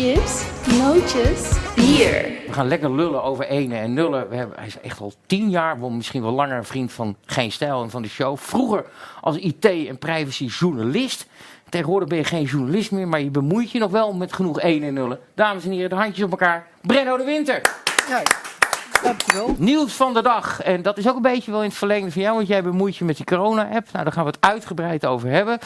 chips, nootjes, bier. We gaan lekker lullen over ene en nullen. We hebben, hij is echt al tien jaar, misschien wel langer, een vriend van Geen Stijl en van de show. Vroeger als IT- en privacy-journalist. Tegenwoordig ben je geen journalist meer, maar je bemoeit je nog wel met genoeg ene en nullen. Dames en heren, de handjes op elkaar. Brenno de Winter. Ja, dankjewel. Nieuws van de dag. En dat is ook een beetje wel in het verlengde van jou, want jij bemoeit je met die corona-app. Nou, daar gaan we het uitgebreid over hebben.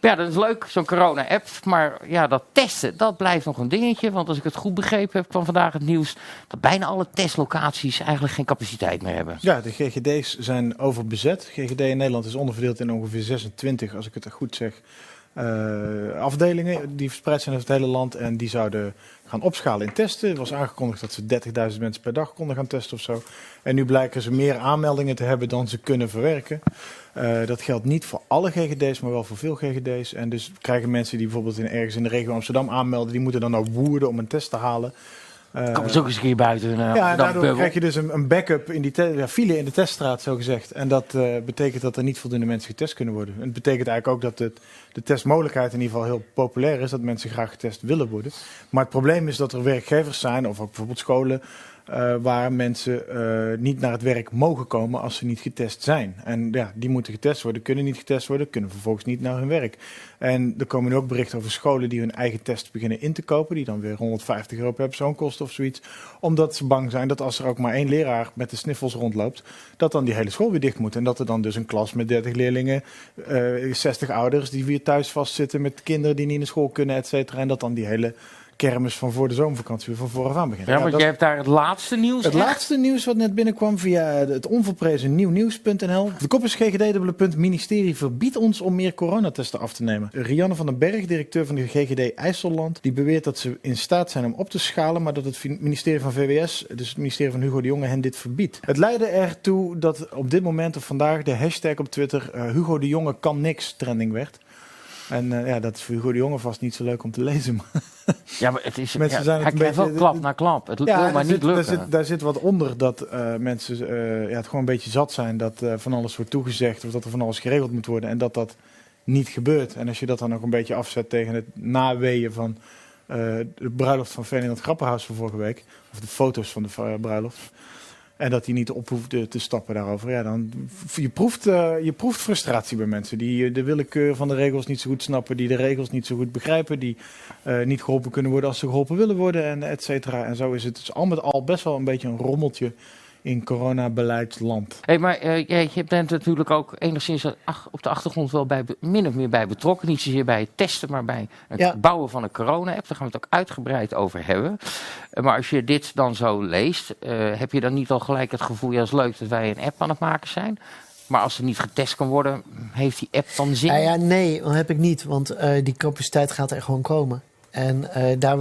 Ja, dat is leuk, zo'n corona-app. Maar ja, dat testen, dat blijft nog een dingetje. Want als ik het goed begrepen heb, kwam vandaag het nieuws dat bijna alle testlocaties eigenlijk geen capaciteit meer hebben. Ja, de GGD's zijn overbezet. GGD in Nederland is onderverdeeld in ongeveer 26, als ik het goed zeg, eh, afdelingen die verspreid zijn over het hele land. En die zouden gaan opschalen in testen. Er was aangekondigd dat ze 30.000 mensen per dag konden gaan testen of zo. En nu blijken ze meer aanmeldingen te hebben dan ze kunnen verwerken. Uh, dat geldt niet voor alle GGD's, maar wel voor veel GGD's. En dus krijgen mensen die bijvoorbeeld in, ergens in de regio Amsterdam aanmelden, die moeten dan naar Woerden om een test te halen. Uh, Kom ook eens een keer buiten. Uh, ja, en daardoor krijg je dus een, een backup in die ja, file in de teststraat, zo gezegd. En dat uh, betekent dat er niet voldoende mensen getest kunnen worden. En het betekent eigenlijk ook dat het, de testmogelijkheid in ieder geval heel populair is. Dat mensen graag getest willen worden. Maar het probleem is dat er werkgevers zijn, of ook bijvoorbeeld scholen, uh, waar mensen uh, niet naar het werk mogen komen als ze niet getest zijn. En ja, die moeten getest worden, kunnen niet getest worden, kunnen vervolgens niet naar hun werk. En er komen nu ook berichten over scholen die hun eigen test beginnen in te kopen, die dan weer 150 euro per persoon kosten of zoiets. Omdat ze bang zijn dat als er ook maar één leraar met de sniffels rondloopt, dat dan die hele school weer dicht moet. En dat er dan dus een klas met 30 leerlingen, uh, 60 ouders die weer thuis vastzitten met kinderen die niet naar school kunnen, et cetera. En dat dan die hele kermis van voor de zomervakantie van vooraf aan begint. Ja, want dat, jij hebt daar het laatste nieuws Het echt? laatste nieuws wat net binnenkwam via het onverprezen nieuwnieuws.nl. De kop is GGD, ministerie verbiedt ons om meer coronatesten af te nemen. Rianne van den Berg, directeur van de GGD IJsselland, die beweert dat ze in staat zijn om op te schalen, maar dat het ministerie van VWS, dus het ministerie van Hugo de Jonge, hen dit verbiedt. Het leidde ertoe dat op dit moment of vandaag de hashtag op Twitter uh, Hugo de Jonge kan niks trending werd. En uh, ja, dat is voor Hugo de Jonge vast niet zo leuk om te lezen. Maar ja, maar het is, mensen ja, zijn hij krijgt wel klap na klap. Het ja, wil maar niet zit, lukken. Daar zit, daar zit wat onder dat uh, mensen uh, ja, het gewoon een beetje zat zijn dat van alles wordt toegezegd of dat er van alles geregeld moet worden en dat dat niet gebeurt. En als je dat dan nog een beetje afzet tegen het naweeën van de bruiloft van Ferdinand Grapperhaus van vorige week, of de foto's van de bruiloft. En dat hij niet op hoefde te stappen daarover. Ja, dan, je, proeft, uh, je proeft frustratie bij mensen die de willekeur van de regels niet zo goed snappen. Die de regels niet zo goed begrijpen. Die uh, niet geholpen kunnen worden als ze geholpen willen worden. En et cetera. En zo is het dus al met al best wel een beetje een rommeltje in coronabeleidsland. Hey, maar uh, je bent natuurlijk ook enigszins op de achtergrond wel bij, min of meer bij betrokken. Niet zozeer bij het testen, maar bij het ja. bouwen van een corona-app. Daar gaan we het ook uitgebreid over hebben. Uh, maar als je dit dan zo leest, uh, heb je dan niet al gelijk het gevoel, ja, is leuk dat wij een app aan het maken zijn. Maar als er niet getest kan worden, heeft die app dan zin? Ja, ja nee, dat heb ik niet. Want die capaciteit gaat er gewoon komen. En daar,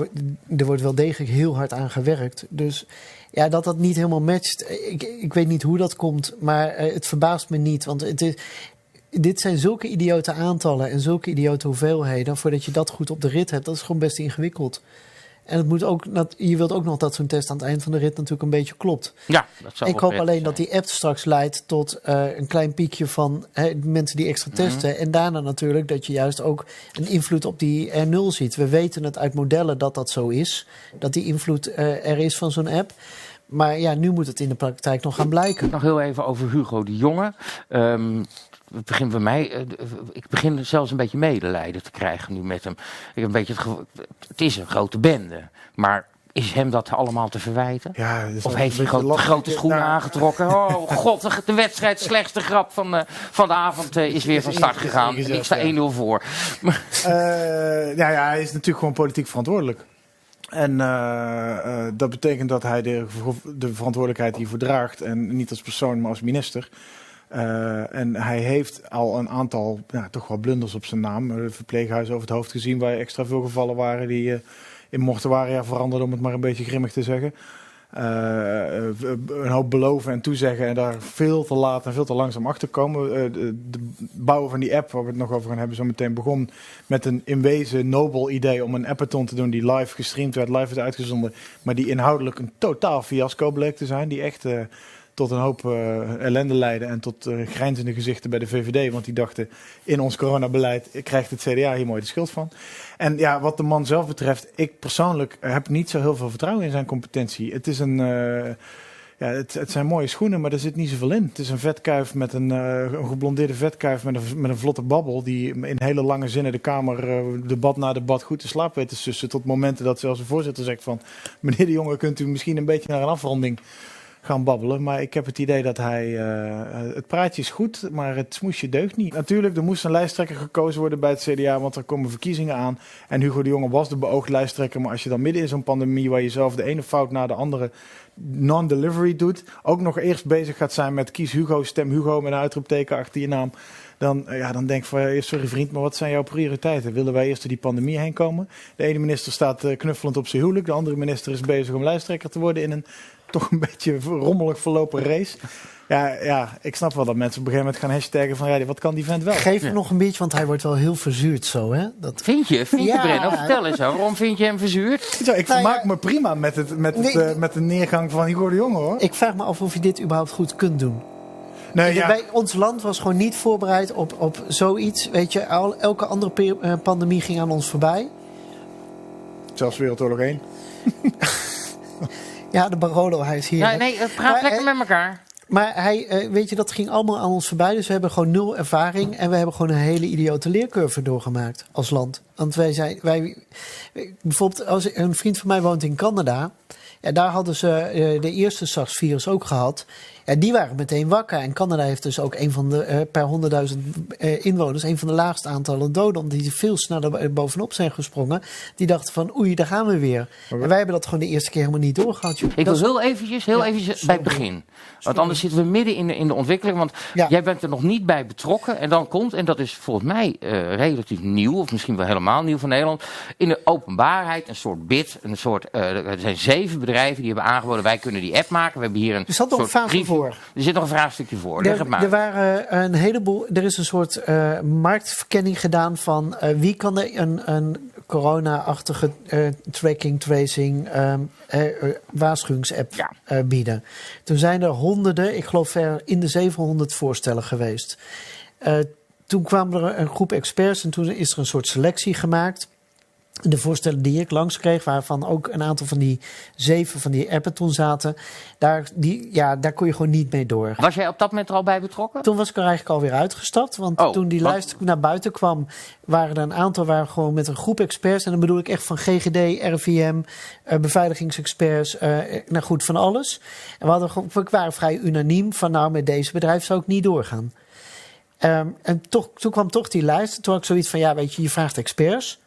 er wordt wel degelijk heel hard aan gewerkt. Dus ja, dat dat niet helemaal matcht. Ik, ik weet niet hoe dat komt, maar uh, het verbaast me niet. Want het is, dit zijn zulke idiote aantallen en zulke idiote hoeveelheden. Voordat je dat goed op de rit hebt, dat is gewoon best ingewikkeld. En het moet ook, je wilt ook nog dat zo'n test aan het eind van de rit natuurlijk een beetje klopt. Ja, dat zou Ik hoop alleen zijn. dat die app straks leidt tot uh, een klein piekje van hè, mensen die extra testen. Mm -hmm. En daarna natuurlijk dat je juist ook een invloed op die R0 ziet. We weten het uit modellen dat dat zo is. Dat die invloed uh, er is van zo'n app. Maar ja, nu moet het in de praktijk nog gaan blijken. Nog heel even over Hugo de Jonge. Um, het begint bij mij, uh, ik begin zelfs een beetje medelijden te krijgen nu met hem. Ik heb een beetje het, het is een grote bende, maar is hem dat allemaal te verwijten? Ja, of heeft hij gro grote schoenen nou, aangetrokken? Oh god, de, de wedstrijd, slechtste grap van, uh, van de avond uh, is weer van start gegaan. En ik sta 1-0 voor. ja, ja, hij is natuurlijk gewoon politiek verantwoordelijk. En uh, uh, dat betekent dat hij de, de verantwoordelijkheid hiervoor draagt. En niet als persoon, maar als minister. Uh, en hij heeft al een aantal, ja, toch wel blunders op zijn naam. Het verpleeghuis over het hoofd gezien, waar extra veel gevallen waren die uh, in mortuaria veranderden, om het maar een beetje grimmig te zeggen. Een hoop beloven en toezeggen en daar veel te laat en veel te langzaam achter komen. De, de bouwen van die app, waar we het nog over gaan hebben, zo meteen begon met een in wezen nobel idee om een appathon te doen die live gestreamd werd, live werd uitgezonden, maar die inhoudelijk een totaal fiasco bleek te zijn, die echt tot een hoop uh, ellende leidde en tot uh, grijnzende gezichten bij de VVD. Want die dachten, in ons coronabeleid krijgt het CDA hier mooi de schuld van. En ja, wat de man zelf betreft, ik persoonlijk heb niet zo heel veel vertrouwen in zijn competentie. Het is een... Uh, ja, het, het, zijn mooie schoenen, maar er zit niet zoveel in. Het is een vetkuif met een, een geblondeerde vetkuif met een, met een vlotte babbel. Die in hele lange zinnen de Kamer debat na debat goed te slaap weet te sussen. Tot momenten dat zelfs de voorzitter zegt van... Meneer de Jonge, kunt u misschien een beetje naar een afronding gaan babbelen. Maar ik heb het idee dat hij. Uh, het praatje is goed, maar het smoesje deugt niet. Natuurlijk, er moest een lijsttrekker gekozen worden bij het CDA, want er komen verkiezingen aan. En Hugo de Jonge was de beoogd lijsttrekker. Maar als je dan midden in zo'n pandemie, waar je zelf de ene fout na de andere non-delivery doet, ook nog eerst bezig gaat zijn met kies Hugo, stem Hugo met een uitroepteken achter je naam. Dan, ja, dan denk ik van, sorry vriend, maar wat zijn jouw prioriteiten? Willen wij eerst door die pandemie heen komen? De ene minister staat knuffelend op zijn huwelijk. De andere minister is bezig om lijsttrekker te worden in een toch een beetje rommelig verlopen race. Ja, ja, ik snap wel dat mensen op een gegeven moment gaan hashtaggen van ja, wat kan die vent wel? Geef hem nog een beetje, want hij wordt wel heel verzuurd zo, hè? Dat... Vind je? Vind je, Brenno? Vertel eens, waarom vind je hem verzuurd? Zo, ik nou, vermaak me prima met, het, met, het, uh, met de neergang van Hugo de Jonge, hoor. Ik vraag me af of je dit überhaupt goed kunt doen. Nee, ja. Wij, ons land was gewoon niet voorbereid op, op zoiets. Weet je, elke andere uh, pandemie ging aan ons voorbij. Zelfs Wereldoorlog 1. Ja, de Barolo, hij is hier. Ja, nee, praat lekker met elkaar. Maar hij, eh, weet je, dat ging allemaal aan ons voorbij. Dus we hebben gewoon nul ervaring. En we hebben gewoon een hele idiote leercurve doorgemaakt als land. Want wij zijn, wij, bijvoorbeeld, als een vriend van mij woont in Canada. Ja, daar hadden ze uh, de eerste SARS-virus ook gehad. Ja, die waren meteen wakker. En Canada heeft dus ook een van de, uh, per 100.000 uh, inwoners, een van de laagste aantallen doden, omdat die veel sneller bovenop zijn gesprongen. Die dachten van, oei, daar gaan we weer. En wij hebben dat gewoon de eerste keer helemaal niet doorgehad. Ik wil heel eventjes, heel ja, eventjes bij het begin. Want anders zitten we midden in de, in de ontwikkeling. Want ja. jij bent er nog niet bij betrokken. En dan komt, en dat is volgens mij uh, relatief nieuw, of misschien wel helemaal nieuw van Nederland, in de openbaarheid een soort bid, een soort, er zijn zeven bedrijven die hebben aangeboden, wij kunnen die app maken. We hebben hier een soort een fase voor. Er zit nog een vraagstukje voor. Er, het maar. Er waren een heleboel. Er is een soort uh, marktverkenning gedaan van uh, wie kan er een, een corona-achtige uh, tracking, tracing, um, waarschuwingsapp ja. bieden. Toen zijn er honderden, ik geloof er in de 700 voorstellen geweest. toen kwam er een groep experts en toen is er een soort selectie gemaakt de voorstellen die ik langs kreeg, waarvan ook een aantal van die zeven van die appen toen zaten, daar, die, ja, daar kon je gewoon niet mee door. Was jij op dat moment er al bij betrokken? Toen was ik er eigenlijk alweer uitgestapt, want oh, toen die wat? lijst naar buiten kwam, waren er een aantal waar gewoon met een groep experts, en dan bedoel ik echt van GGD, RIVM, uh, beveiligingsexperts, uh, nou goed, van alles. En we, hadden, we waren vrij unaniem van nou, met deze bedrijf zou ik niet doorgaan. Um, en toch, toen kwam toch die lijst, toen had ik zoiets van, ja, weet je, je vraagt experts.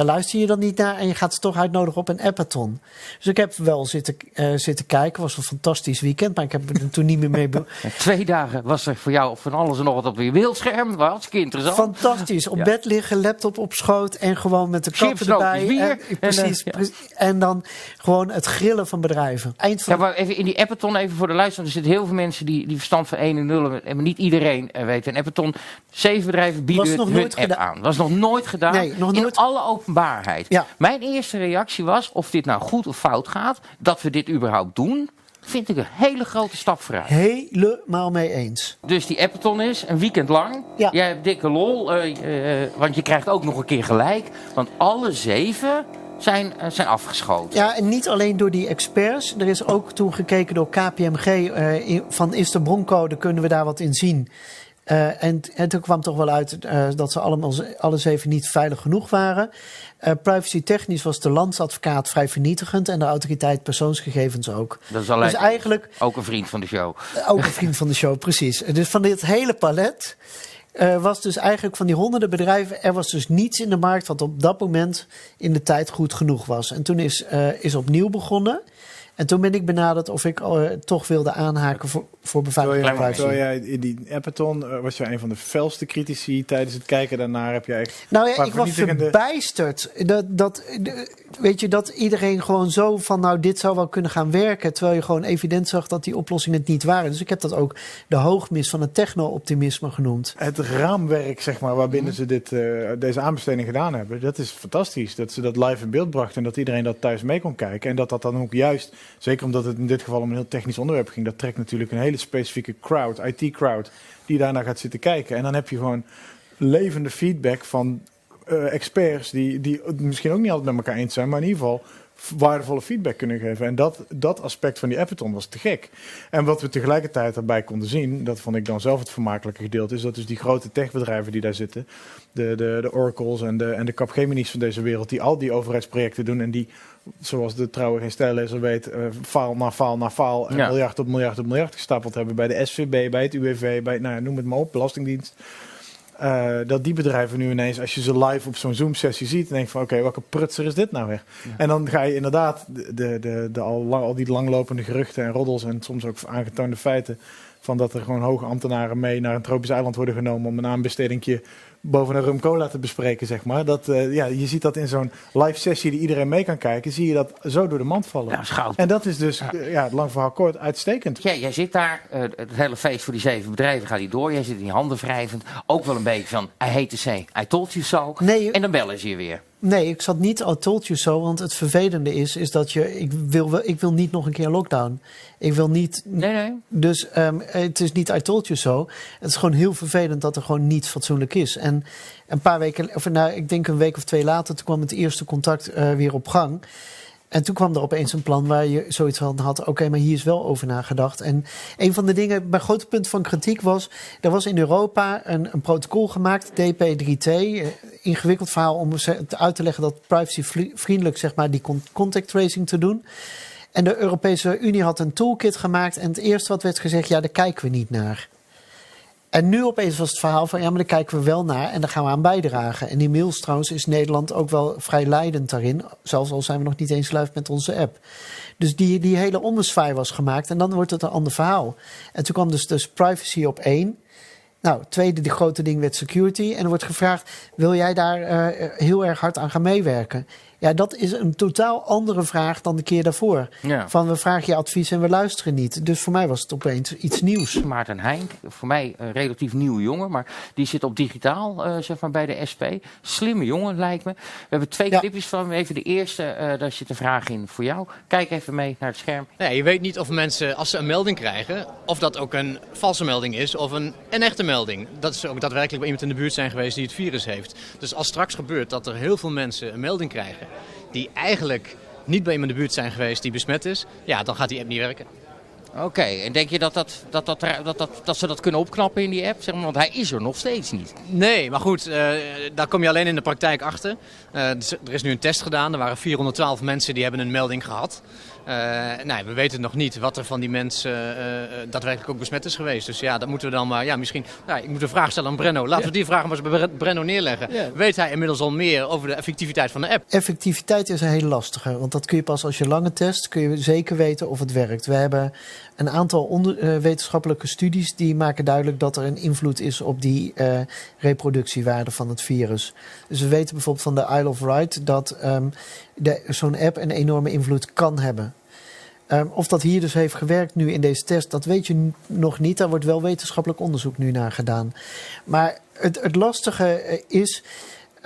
Daar luister je dan niet naar en je gaat ze toch uitnodigen op een appathon. Dus ik heb wel zitten, uh, zitten kijken. Het was een fantastisch weekend, maar ik heb er toen niet meer mee... Twee dagen was er voor jou van alles en nog wat op je beeldscherm. Was hartstikke interessant. Fantastisch. Op ja. bed liggen, laptop op schoot en gewoon met de kappen erbij. Bier. En, precies. En, uh, ja. en, dan gewoon het grillen van bedrijven. Eind van... Ja, maar even in die appathon, even voor de luisteraar. Er zitten heel veel mensen die, die verstand van 1 en 0 hebben. Maar niet iedereen weet. Een appathon, zeven bedrijven bieden nog hun app aan. Was nog nooit gedaan. Nee, nog nooit. In alle openbaarheid. Ja. Mijn eerste reactie was, of dit nou goed of fout gaat, dat we dit überhaupt doen, vind ik een hele grote stap vooruit. Helemaal mee eens. Dus die Appeton is een weekend lang. Ja. Jij hebt dikke lol, uh, uh, want je krijgt ook nog een keer gelijk. Want alle zeven zijn, uh, zijn afgeschoten. Ja, en niet alleen door die experts. Er is ook toen gekeken door KPMG van is de broncode, kunnen we daar wat in zien? Uh, en, en, toen kwam toch wel uit uh, dat ze allemaal, alle zeven niet veilig genoeg waren. Uh, privacy technisch was de landsadvocaat vrij vernietigend en de autoriteit persoonsgegevens ook. Dat is dus eigenlijk, ook een vriend van de show. Ook een vriend van de show, precies. Dus van dit hele palet was dus eigenlijk van die honderden bedrijven, er was dus niets in de markt wat op dat moment in de tijd goed genoeg was. En toen is, is opnieuw begonnen. En toen ben ik benaderd of ik uh, toch wilde aanhaken voor, voor beveiliging. Terwijl jij in die Appeton uh, was jij een van de felste critici tijdens het kijken daarnaar. Heb jij nou ja, ik was verbijsterd. Dat, dat, weet je, dat iedereen gewoon zo van nou dit zou wel kunnen gaan werken. Terwijl je gewoon evident zag dat die oplossingen het niet waren. Dus ik heb dat ook de hoogmis van het techno-optimisme genoemd. Het raamwerk zeg maar waarbinnen mm. ze dit, uh, deze aanbesteding gedaan hebben. Dat is fantastisch. Dat ze dat live in beeld brachten en dat iedereen dat thuis mee kon kijken. En dat dat dan ook juist Zeker omdat het in dit geval om een heel technisch onderwerp ging. Dat trekt natuurlijk een hele specifieke crowd, IT-crowd, die daarna gaat zitten kijken. En dan heb je gewoon levende feedback van uh, experts die, die misschien ook niet altijd met elkaar eens zijn, maar in ieder geval waardevolle feedback kunnen geven. En dat, dat aspect van die Appeton was te gek. En wat we tegelijkertijd daarbij konden zien, dat vond ik dan zelf het vermakelijke gedeelte, is dat dus die grote techbedrijven die daar zitten, de, de, de Oracles en de, en de Capgemini's van deze wereld, die al die overheidsprojecten doen en die, zoals de trouwe geen stijllezer weet, uh, faal na faal na faal, en miljard op miljard op miljard gestapeld hebben bij de SVB, bij het UWV, bij, nou ja, noem het maar op, Belastingdienst. Uh, dat die bedrijven nu ineens, als je ze live op zo'n Zoom-sessie ziet, dan denk je van oké, welke prutser is dit nou weer? En dan ga je inderdaad de, de, de, de al, lang, al die langlopende geruchten en roddels en soms ook aangetoonde feiten van dat er gewoon hoge ambtenaren mee naar een tropisch eiland worden genomen om een aanbestedingje boven een rum cola te bespreken, zeg maar. Dat, uh, ja, je ziet dat in zo'n live sessie die iedereen mee kan kijken, zie je dat zo door de mand vallen. Ja, schout. En dat is dus, ja, uh, ja lang verhaal kort, uitstekend. Ja, jij zit daar, uh, het hele feest voor die zeven bedrijven gaat niet door. Jij zit in je handen wrijvend. Ook wel een beetje van, I hate to say, I told you so. Nee, en dan bellen ze je weer. Nee, ik zat niet I told you so, want het vervelende is, is dat je, ik wil, ik wil niet nog een keer lockdown. Ik wil niet. Nee, nee. Dus um, het is niet I told you so. Het is gewoon heel vervelend dat er gewoon niet fatsoenlijk is. En een paar weken, of nou, ik denk een week of twee later, toen kwam het eerste contact uh, weer op gang. En toen kwam er opeens een plan waar je zoiets van had: oké, maar hier is wel over nagedacht. En een van de dingen, mijn grote punt van kritiek was: er was in Europa een, een protocol gemaakt, DP3T. Ingewikkeld verhaal om uit te leggen dat privacyvriendelijk, zeg maar, die contact tracing te doen. En de Europese Unie had een toolkit gemaakt. En het eerste wat werd gezegd: ja, daar kijken we niet naar. En nu opeens was het verhaal van ja, maar daar kijken we wel naar en daar gaan we aan bijdragen. En inmiddels trouwens is Nederland ook wel vrij leidend daarin. Zelfs al zijn we nog niet eens live met onze app. Dus die, die hele ommezwaai was gemaakt en dan wordt het een ander verhaal. En toen kwam dus, dus privacy op één. Nou, tweede de grote ding werd security. En er wordt gevraagd, wil jij daar uh, heel erg hard aan gaan meewerken? Ja, dat is een totaal andere vraag dan de keer daarvoor. Ja. Van we vragen je advies en we luisteren niet. Dus voor mij was het opeens iets nieuws. Maarten Heink, voor mij een relatief nieuwe jongen, maar die zit op digitaal uh, zeg maar bij de SP. Slimme jongen lijkt me. We hebben twee ja. clipjes van hem. Even de eerste, uh, daar zit een vraag in voor jou. Kijk even mee naar het scherm. Nee, je weet niet of mensen, als ze een melding krijgen, of dat ook een valse melding is of een, een echte melding. Dat is ook daadwerkelijk bij iemand in de buurt zijn geweest die het virus heeft. Dus als straks gebeurt dat er heel veel mensen een melding krijgen die eigenlijk niet bij iemand in de buurt zijn geweest die besmet is, ja, dan gaat die app niet werken. Oké, okay. en denk je dat, dat, dat, dat, dat, dat, dat ze dat kunnen opknappen in die app? Zeg maar, want hij is er nog steeds niet. Nee, maar goed, uh, daar kom je alleen in de praktijk achter. Uh, er is nu een test gedaan, er waren 412 mensen die hebben een melding gehad. Uh, nou, we weten nog niet wat er van die mensen uh, daadwerkelijk ook besmet is geweest. Dus ja, dat moeten we dan maar. Ja, misschien. Nou, ik moet een vraag stellen aan Brenno. Laten ja. we die vraag maar eens bij Brenno neerleggen. Ja. Weet hij inmiddels al meer over de effectiviteit van de app? Effectiviteit is een hele lastige. Want dat kun je pas als je lange test, kun je zeker weten of het werkt. We hebben een aantal onder, wetenschappelijke studies die maken duidelijk dat er een invloed is op die uh, reproductiewaarde van het virus. Dus we weten bijvoorbeeld van de Isle of Wight dat um, zo'n app een enorme invloed kan hebben. Um, of dat hier dus heeft gewerkt nu in deze test, dat weet je nog niet. Daar wordt wel wetenschappelijk onderzoek nu naar gedaan. Maar het, het lastige is,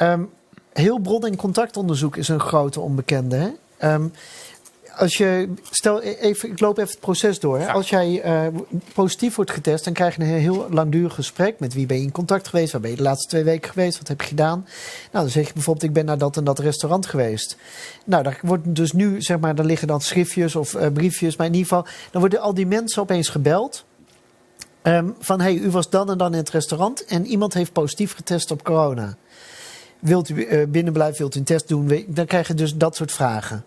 um, heel bron- en contactonderzoek is een grote onbekende. Hè? Um, als je, stel even, ik loop even het proces door. Hè? Ja. Als jij uh, positief wordt getest, dan krijg je een heel langdurig gesprek. Met wie ben je in contact geweest? Waar ben je de laatste twee weken geweest? Wat heb je gedaan? Nou, dan zeg je bijvoorbeeld, ik ben naar dat en dat restaurant geweest. Nou, daar wordt dus nu, zeg maar, daar liggen dan schriftjes of uh, briefjes. Maar in ieder geval, dan worden al die mensen opeens gebeld. Um, van, hey, u was dan en dan in het restaurant en iemand heeft positief getest op corona. Wilt u uh, binnenblijven, wilt u een test doen? Dan krijg je dus dat soort vragen.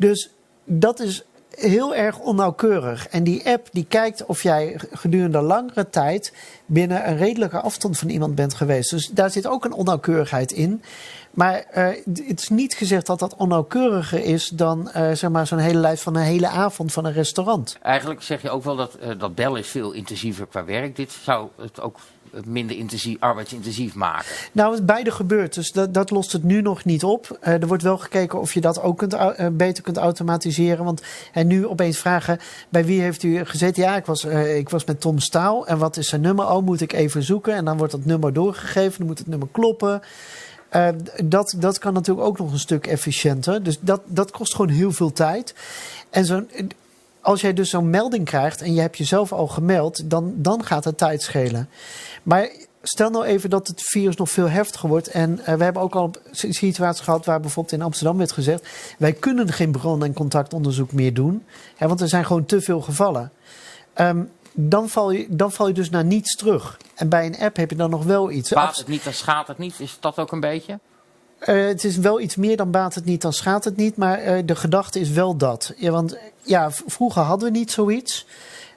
Dus dat is heel erg onnauwkeurig. En die app die kijkt of jij gedurende langere tijd binnen een redelijke afstand van iemand bent geweest. Dus daar zit ook een onnauwkeurigheid in. Maar uh, het is niet gezegd dat dat onnauwkeuriger is dan uh, zeg maar zo'n hele lijst van een hele avond van een restaurant. Eigenlijk zeg je ook wel dat, uh, dat bellen is veel intensiever qua werk. Dit zou het ook minder intensief, arbeidsintensief maken? Nou, beide gebeurt, dus dat, dat lost het nu nog niet op. Uh, er wordt wel gekeken of je dat ook kunt, uh, beter kunt automatiseren. Want en nu opeens vragen, bij wie heeft u gezeten? Ja, ik was, uh, ik was met Tom Staal. En wat is zijn nummer? Oh, moet ik even zoeken. En dan wordt dat nummer doorgegeven, dan moet het nummer kloppen. Dat, dat kan natuurlijk ook nog een stuk efficiënter. Dus dat, dat kost gewoon heel veel tijd. En zo, als jij dus zo'n melding krijgt en je hebt jezelf al gemeld, dan, dan gaat het tijd schelen. Maar stel nou even dat het virus nog veel heftiger wordt. En uh, we hebben ook al situaties gehad waar bijvoorbeeld in Amsterdam werd gezegd: wij kunnen geen bron- en contactonderzoek meer doen, hè, want er zijn gewoon te veel gevallen. Um, dan val, je, dan val je dus naar niets terug. En bij een app heb je dan nog wel iets. Baat het niet, dan schaadt het niet. Is dat ook een beetje? Uh, het is wel iets meer dan baat het niet, dan schaadt het niet. Maar uh, de gedachte is wel dat. Ja, want ja, vroeger hadden we niet zoiets.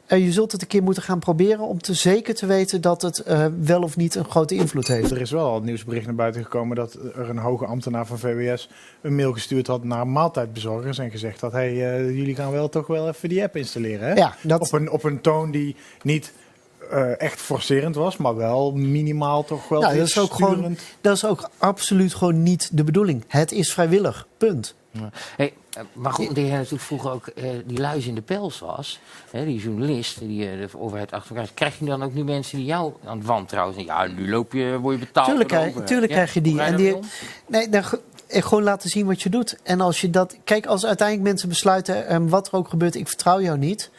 Uh, je zult het een keer moeten gaan proberen om te zeker te weten dat het wel of niet een grote invloed heeft. Er is wel al nieuwsbericht naar buiten gekomen dat er een hoge ambtenaar van VWS een mail gestuurd had naar maaltijdbezorgers en gezegd dat hey, jullie gaan wel toch wel even die app installeren. Hè? Ja, dat... op, een, op een toon die niet uh, echt forcerend was, maar wel minimaal toch wel. Dat is ook gewoon, dat is ook absoluut gewoon niet de bedoeling. Het is vrijwillig, punt. Ja. Hey, eh, maar goed, de heer natuurlijk vroeger ook uh, die luis in de pels was, hè, die journalist die uh, de overheid achter elkaar krijg je dan ook nu mensen die jou aan het wantrouwen zijn? Ja, nu loop je, word je betaald. Tuurlijk, krijg, tuurlijk ja? krijg je die. En die nee, dan, gewoon laten zien wat je doet. En als je dat, kijk, als uiteindelijk mensen besluiten, um, wat er ook gebeurt, ik vertrouw jou niet,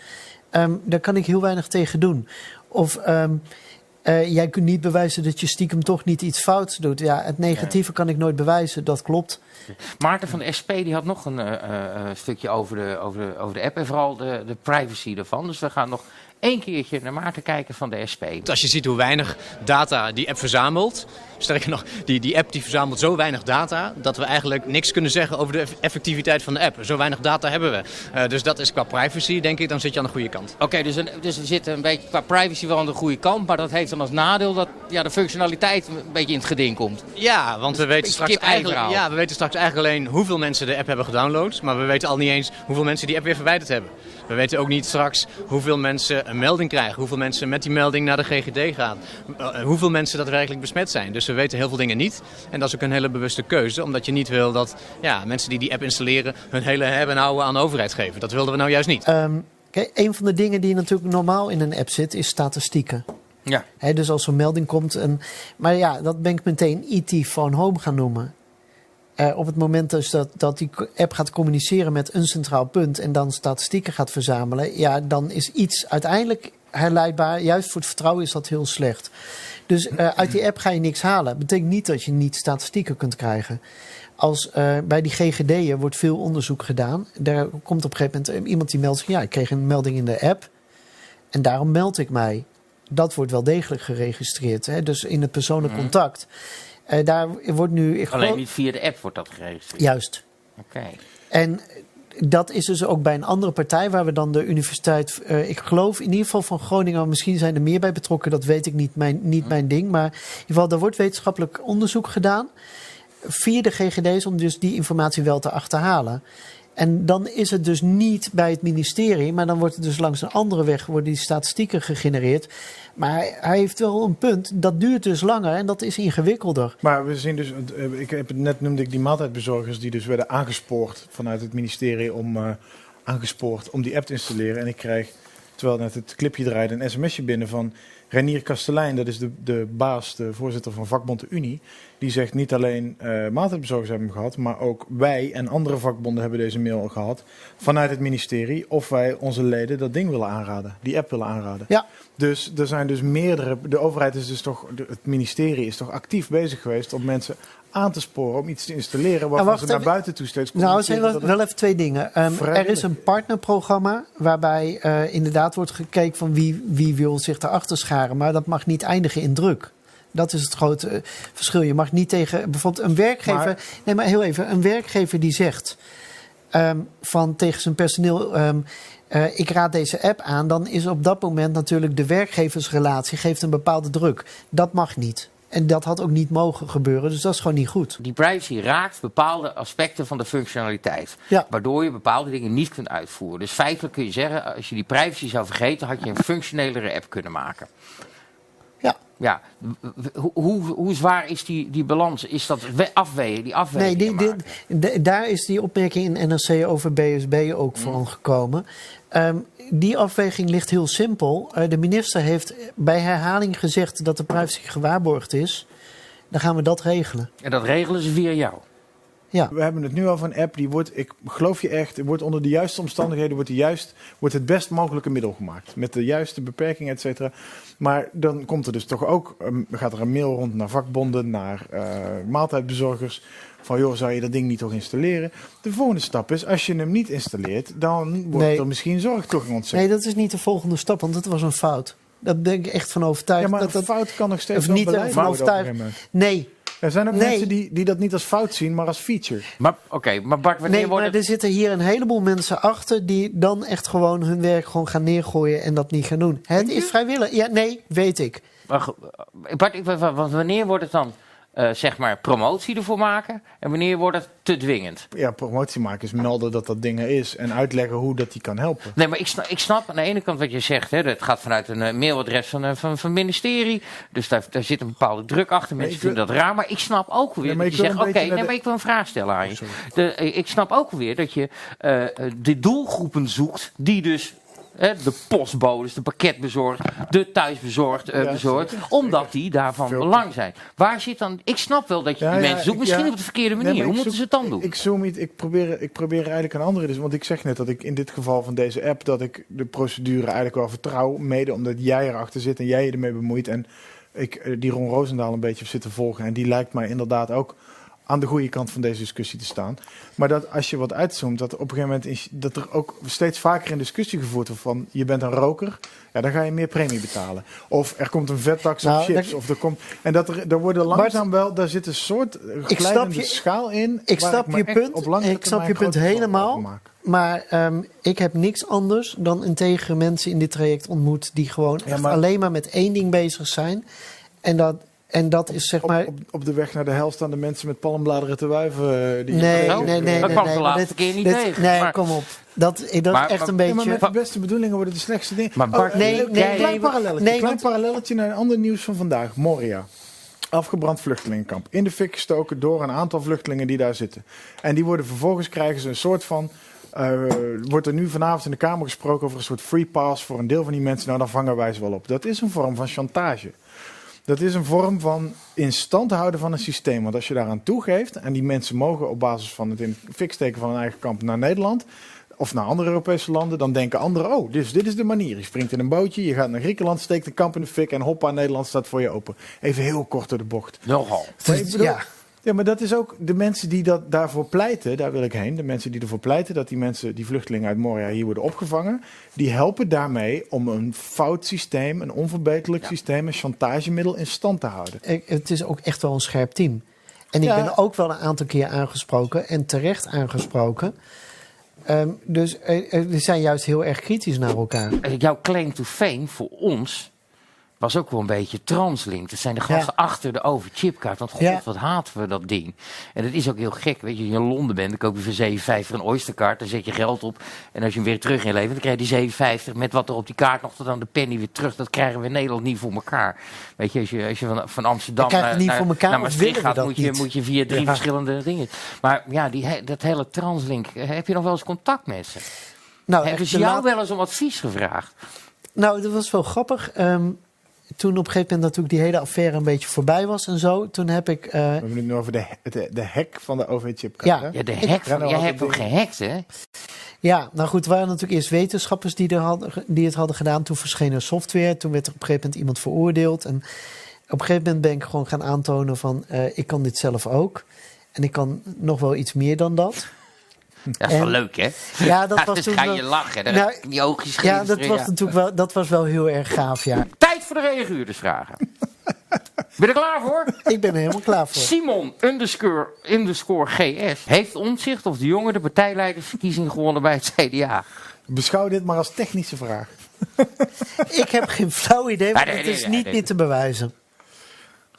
um, daar kan ik heel weinig tegen doen. Of um, uh, jij kunt niet bewijzen dat je stiekem toch niet iets fouts doet. Ja, het negatieve kan ik nooit bewijzen, dat klopt. Maarten van de SP die had nog een uh, uh, stukje over de, over, de, over de app en vooral de, de privacy ervan. Dus we gaan nog één keertje naar Maarten kijken van de SP. Als je ziet hoe weinig data die app verzamelt, sterker nog, die, die app die verzamelt zo weinig data dat we eigenlijk niks kunnen zeggen over de effectiviteit van de app. Zo weinig data hebben we. Uh, dus dat is qua privacy, denk ik, dan zit je aan de goede kant. Oké, okay, dus, dus we zitten een beetje qua privacy wel aan de goede kant, maar dat heeft dan als nadeel dat ja, de functionaliteit een beetje in het geding komt. Ja, want we weten, straks eigenlijk, ja, we weten straks eigenlijk alleen hoeveel mensen de app hebben gedownload, maar we weten al niet eens hoeveel mensen die app weer verwijderd hebben. We weten ook niet straks hoeveel mensen een melding krijgen, hoeveel mensen met die melding naar de GGD gaan, uh, hoeveel mensen daadwerkelijk besmet zijn. Dus we weten heel veel dingen niet. En dat is ook een hele bewuste keuze, omdat je niet wil dat ja, mensen die die app installeren hun hele hebben en houden aan de overheid geven. Dat wilden we nou juist niet. Um, kijk, een van de dingen die natuurlijk normaal in een app zit, is statistieken. Ja. He, dus als er een melding komt. En, maar ja, dat ben ik meteen IT Phone Home gaan noemen. Uh, op het moment dus dat, dat die app gaat communiceren met een centraal punt en dan statistieken gaat verzamelen, ja, dan is iets uiteindelijk herleidbaar. Juist voor het vertrouwen is dat heel slecht. Dus uh, uit die app ga je niks halen. Dat betekent niet dat je niet statistieken kunt krijgen. Als uh, bij die GGD'en wordt veel onderzoek gedaan. Daar komt op een gegeven moment iemand die meldt zich, ja, ik kreeg een melding in de app. En daarom meld ik mij. Dat wordt wel degelijk geregistreerd. Hè? Dus in het persoonlijk mm. contact. Uh, daar wordt nu. Ik Alleen niet via de app wordt dat geregistreerd. Juist. Oké. Okay. En dat is dus ook bij een andere partij waar we dan de universiteit, uh, ik geloof in ieder geval van Groningen, misschien zijn er meer bij betrokken, dat weet ik niet, mijn, niet hm. mijn ding. Maar in ieder geval, er wordt wetenschappelijk onderzoek gedaan via de GGD's om dus die informatie wel te achterhalen. En dan is het dus niet bij het ministerie, maar dan wordt het dus langs een andere weg worden die statistieken gegenereerd. Maar hij heeft wel een punt, dat duurt dus langer en dat is ingewikkelder. Maar we zien dus, eh, ik heb net noemde ik die maaltijdbezorgers die dus werden aangespoord vanuit het ministerie om uh, aangespoord om die app te installeren. En ik krijg, terwijl net het clipje draaide, een sms'je binnen van Renier Kastelein, dat is de, de baas, de voorzitter van vakbond de Unie. Die zegt niet alleen uh, maaltijdbezorgers hebben hem gehad, maar ook wij en andere vakbonden hebben deze mail gehad vanuit het ministerie. Of wij onze leden dat ding willen aanraden, die app willen aanraden. Ja. Dus er zijn dus meerdere, de overheid is dus toch, het ministerie is toch actief bezig geweest om mensen aan te sporen om iets te installeren waarvan nou, ze naar buiten toe steeds Nou, er zijn wel, wel even twee dingen. Um, er is een partnerprogramma waarbij uh, inderdaad wordt gekeken van wie, wie wil zich erachter scharen. Maar dat mag niet eindigen in druk. Dat is het grote uh, verschil. Je mag niet tegen bijvoorbeeld een werkgever. Maar, nee, maar heel even. Een werkgever die zegt um, van tegen zijn personeel. Um, uh, ik raad deze app aan, dan is op dat moment natuurlijk de werkgeversrelatie geeft een bepaalde druk. Dat mag niet. En dat had ook niet mogen gebeuren, dus dat is gewoon niet goed. Die privacy raakt bepaalde aspecten van de functionaliteit. Ja. Waardoor je bepaalde dingen niet kunt uitvoeren. Dus feitelijk kun je zeggen, als je die privacy zou vergeten, had je een functionelere app kunnen maken. Ja. Hoe, hoe zwaar is die, die balans? Is dat afwegen, die afweging? Nee, die, die, daar is die opmerking in NRC over BSB ook van mm. gekomen. Um, die afweging ligt heel simpel. Uh, de minister heeft bij herhaling gezegd dat de privacy gewaarborgd is. Dan gaan we dat regelen. En dat regelen ze via jou? Ja. We hebben het nu al van een app die wordt, ik geloof je echt, wordt onder de juiste omstandigheden wordt, de juist, wordt het best mogelijke middel gemaakt. Met de juiste beperkingen, et cetera. Maar dan komt er dus toch ook, um, gaat er een mail rond naar vakbonden, naar uh, maaltijdbezorgers. Van joh, zou je dat ding niet toch installeren? De volgende stap is, als je hem niet installeert, dan wordt Nee. er misschien zorgtoegang ontzet. Nee, dat is niet de volgende stap, want dat was een fout. Daar ben ik echt van overtuigd. ja, maar dat, een dat, fout kan nog steeds of niet op een overtuigd. nee, Er zijn ook Nee. mensen die, die dat niet als fout zien, maar als feature. Maar oké, maar Bart, wanneer nee wordt maar er zitten hier een heleboel mensen achter die dan echt gewoon hun werk gewoon gaan neergooien en dat niet gaan doen. Het is vrijwillig. Ja, nee, weet ik. Wacht, eh, Bart, wanneer wordt het dan, eh, zeg maar, promotie ervoor maken? En wanneer wordt het te dwingend? Ja, promotie maken is melden dat dat ding er is en uitleggen hoe dat die kan helpen. Nee, maar ik snap, ik snap aan de ene kant wat je zegt. Hè, het gaat vanuit een eh, mailadres van, eh, van, van het ministerie. Dus daar, daar zit een bepaalde druk achter. Mensen vinden dat raar. Maar ik snap ook weer Nee, dat je zegt... een Oké, nee, de- maar ik wil een vraag stellen aan je. De, ik snap ook weer dat je de doelgroepen zoekt die dus... de postbodes, de pakketbezorgd, de thuisbezorgd, bezorgd, zeker, omdat die daarvan Veel- belang zijn. Waar zit dan... Ik snap wel dat je Ja, die mensen zoekt, misschien op de verkeerde manier. Hoe moeten ze het dan doen? Ik zoom niet, ik probeer, ik probeer eigenlijk een andere. Dus, want ik zeg net dat ik in dit geval van deze app dat ik de procedure eigenlijk wel vertrouw. Mede omdat jij erachter zit en jij je ermee bemoeit. En ik eh, die Ron Roosendaal een beetje heb zitten volgen. En die lijkt mij inderdaad ook aan de goede kant van deze discussie te staan. Maar dat als je wat uitzoomt, dat op een gegeven moment is dat er ook steeds vaker in discussie gevoerd wordt van je bent een roker, ja, dan ga je meer premie betalen. Of er komt een vettax Nou, op chips. dat- Of er komt. En dat er, er worden langzaam wel, daar zit een soort glijdende je- schaal in. ik snap je punt. op Ik snap je punt helemaal. Maar ehm, ik heb niks anders dan integer mensen in dit traject ontmoet die gewoon Ja, echt maar- alleen maar met één ding bezig zijn. En dat, en dat is zeg Op, maar. op, op de weg naar de hel staan de mensen met palmbladeren te wuiven. eh, Die nee, nee, nee, dat nee. kwam nee, de laatste keer niet dit- tegen. Nee, Maar- kom op. Dat, dat Maar- is echt een Ja, maar beetje. met de beste bedoelingen worden de slechtste dingen. Maar Bart, oh, nee, een nee, klein nee, parallelletje, nee, klein parallelletje naar een ander nieuws van vandaag. Moria. Afgebrand vluchtelingenkamp. In de fik gestoken door een aantal vluchtelingen die daar zitten. En die worden vervolgens krijgen ze een soort van. eh, wordt er nu vanavond in de Kamer gesproken over een soort free pass voor een deel van die mensen. Nou, dan vangen wij ze wel op. Dat is een vorm van chantage. Dat is een vorm van in stand houden van een systeem. Want als je daaraan toegeeft en die mensen mogen op basis van het in de fik steken van een eigen kamp naar Nederland of naar andere Europese landen, dan denken anderen: oh, dus dit is de manier. Je springt in een bootje, je gaat naar Griekenland, steekt een kamp in de fik en hoppa, Nederland staat voor je open. Even heel kort door de bocht. Nogal. Ja. Ja, maar dat is ook de mensen die dat daarvoor pleiten, daar wil ik heen. De mensen die ervoor pleiten dat die mensen, die vluchtelingen uit Moria hier worden opgevangen, die helpen daarmee om een fout systeem, een onverbeterlijk systeem, een chantagemiddel in stand te houden. Het is ook echt wel een scherp team. En ik Ja. ben ook wel een aantal keer aangesproken en terecht aangesproken. Ehm, dus eh, eh, we zijn juist heel erg kritisch naar elkaar. Eh, jouw claim to fame voor ons was ook wel een beetje translink. Dat zijn de gasten Ja. achter de overchipkaart. Want god, Ja. wat haten we dat ding. En dat is ook heel gek. Weet je, als je in Londen bent, dan koop je voor 7,50 een Oysterkaart. Dan zet je geld op. En als je hem weer terug inlevert, dan krijg je die 7,50 met wat er op die kaart nog tot aan de penny weer terug. Dat krijgen we in Nederland niet voor elkaar. Weet je, als je, als je van, van Amsterdam naar, het niet naar, voor elkaar, naar Maastricht gaat, moet je, moet je via drie Ja. verschillende dingen. Maar ja, die, dat hele translink, heb je nog wel eens contact met ze? Nou, Hebben ze jou laat- wel eens om advies gevraagd? nou, dat was wel grappig. Ehm, toen op een gegeven moment natuurlijk die hele affaire een beetje voorbij was en zo. Toen heb ik... eh, We hebben het nu over de, de, de hack van de OV-chipkaart. Ja. hè? Ja, de hack van, jij hebt hem dingen. gehackt, hè? Ja, nou goed, er waren natuurlijk eerst wetenschappers die, er hadden, die het hadden gedaan. Toen verscheen er software. Toen werd er op een gegeven moment iemand veroordeeld. En op een gegeven moment ben ik gewoon gaan aantonen van... eh, ik kan dit zelf ook. En ik kan nog wel iets meer dan dat. Dat is wel leuk, hè? Ja, dat was dus toen ga wel- je lachen. Dan Nou, die oogjes Ja, dat was natuurlijk wel, dat was wel heel erg gaaf, ja. Tijd voor de reaguurdersvragen. ben je er klaar voor? Ik ben er helemaal klaar voor. Simon underscore, underscore GS. Heeft Omtzigt of de jongen de partijleidersverkiezing gewonnen bij het CDA? Beschouw dit maar als technische vraag. Ik heb geen flauw idee, nee, het is nee, niet meer te bewijzen.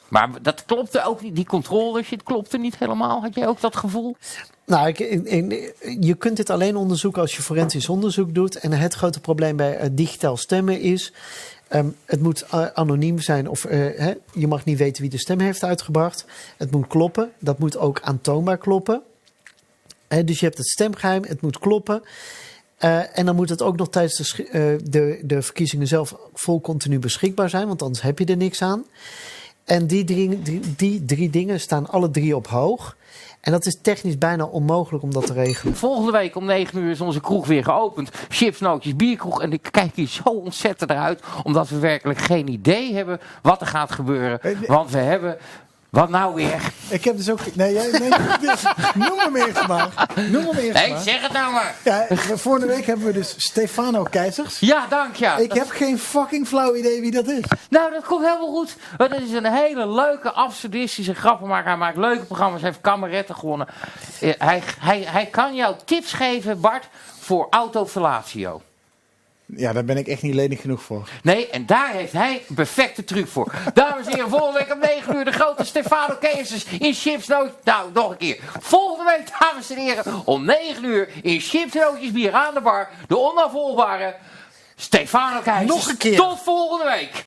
Maar dat klopte ook niet. Die controles, het klopte niet helemaal. Had jij ook dat gevoel? Nou, je kunt dit alleen onderzoeken als je forensisch onderzoek doet. En het grote probleem bij eh, digitaal stemmen is... ehm, het moet anoniem zijn of eh, je mag niet weten wie de stem heeft uitgebracht. Het moet kloppen. Dat moet ook aantoonbaar kloppen. Dus je hebt het stemgeheim, het moet kloppen. Eh, en dan moet het ook nog tijdens de, de verkiezingen zelf vol continu beschikbaar zijn, want anders heb je er niks aan. En die drie, die, die drie dingen staan alle drie op hoog. En dat is technisch bijna onmogelijk om dat te regelen. Volgende week om 9 uur is onze kroeg weer geopend. Chips, nootjes, bierkroeg. En ik kijk hier zo ontzettend eruit. Omdat we werkelijk geen idee hebben wat er gaat gebeuren. Want we hebben... Wat nou weer? Ik heb dus ook... Nee, jij, nee noem hem eerst maar. Noem hem eerst Nee, maar. zeg het nou maar. Ja, vorige week hebben we dus Stefano Keizers. Ja, dank ja. Ik heb geen fucking flauw idee wie dat is. Nou, dat komt helemaal goed. Want het is een hele leuke, absurdistische grappenmaker. Hij maakt leuke programma's. Hij heeft kameretten gewonnen. Eh, Hij, hij, hij kan jou tips geven, Bart, voor autofellatio. Ja, daar ben ik echt niet lenig genoeg voor. Nee, en daar heeft hij een perfecte truc voor. Dames en heren, volgende week om 9 uur de grote Stefano Keizers in Chips Noot. Nou, nog een keer. Volgende week, dames en heren, om 9 uur in Chips Nootjes Bier aan de bar. De onafvolgbare Stefano Keizers. Nog een keer. Tot volgende week.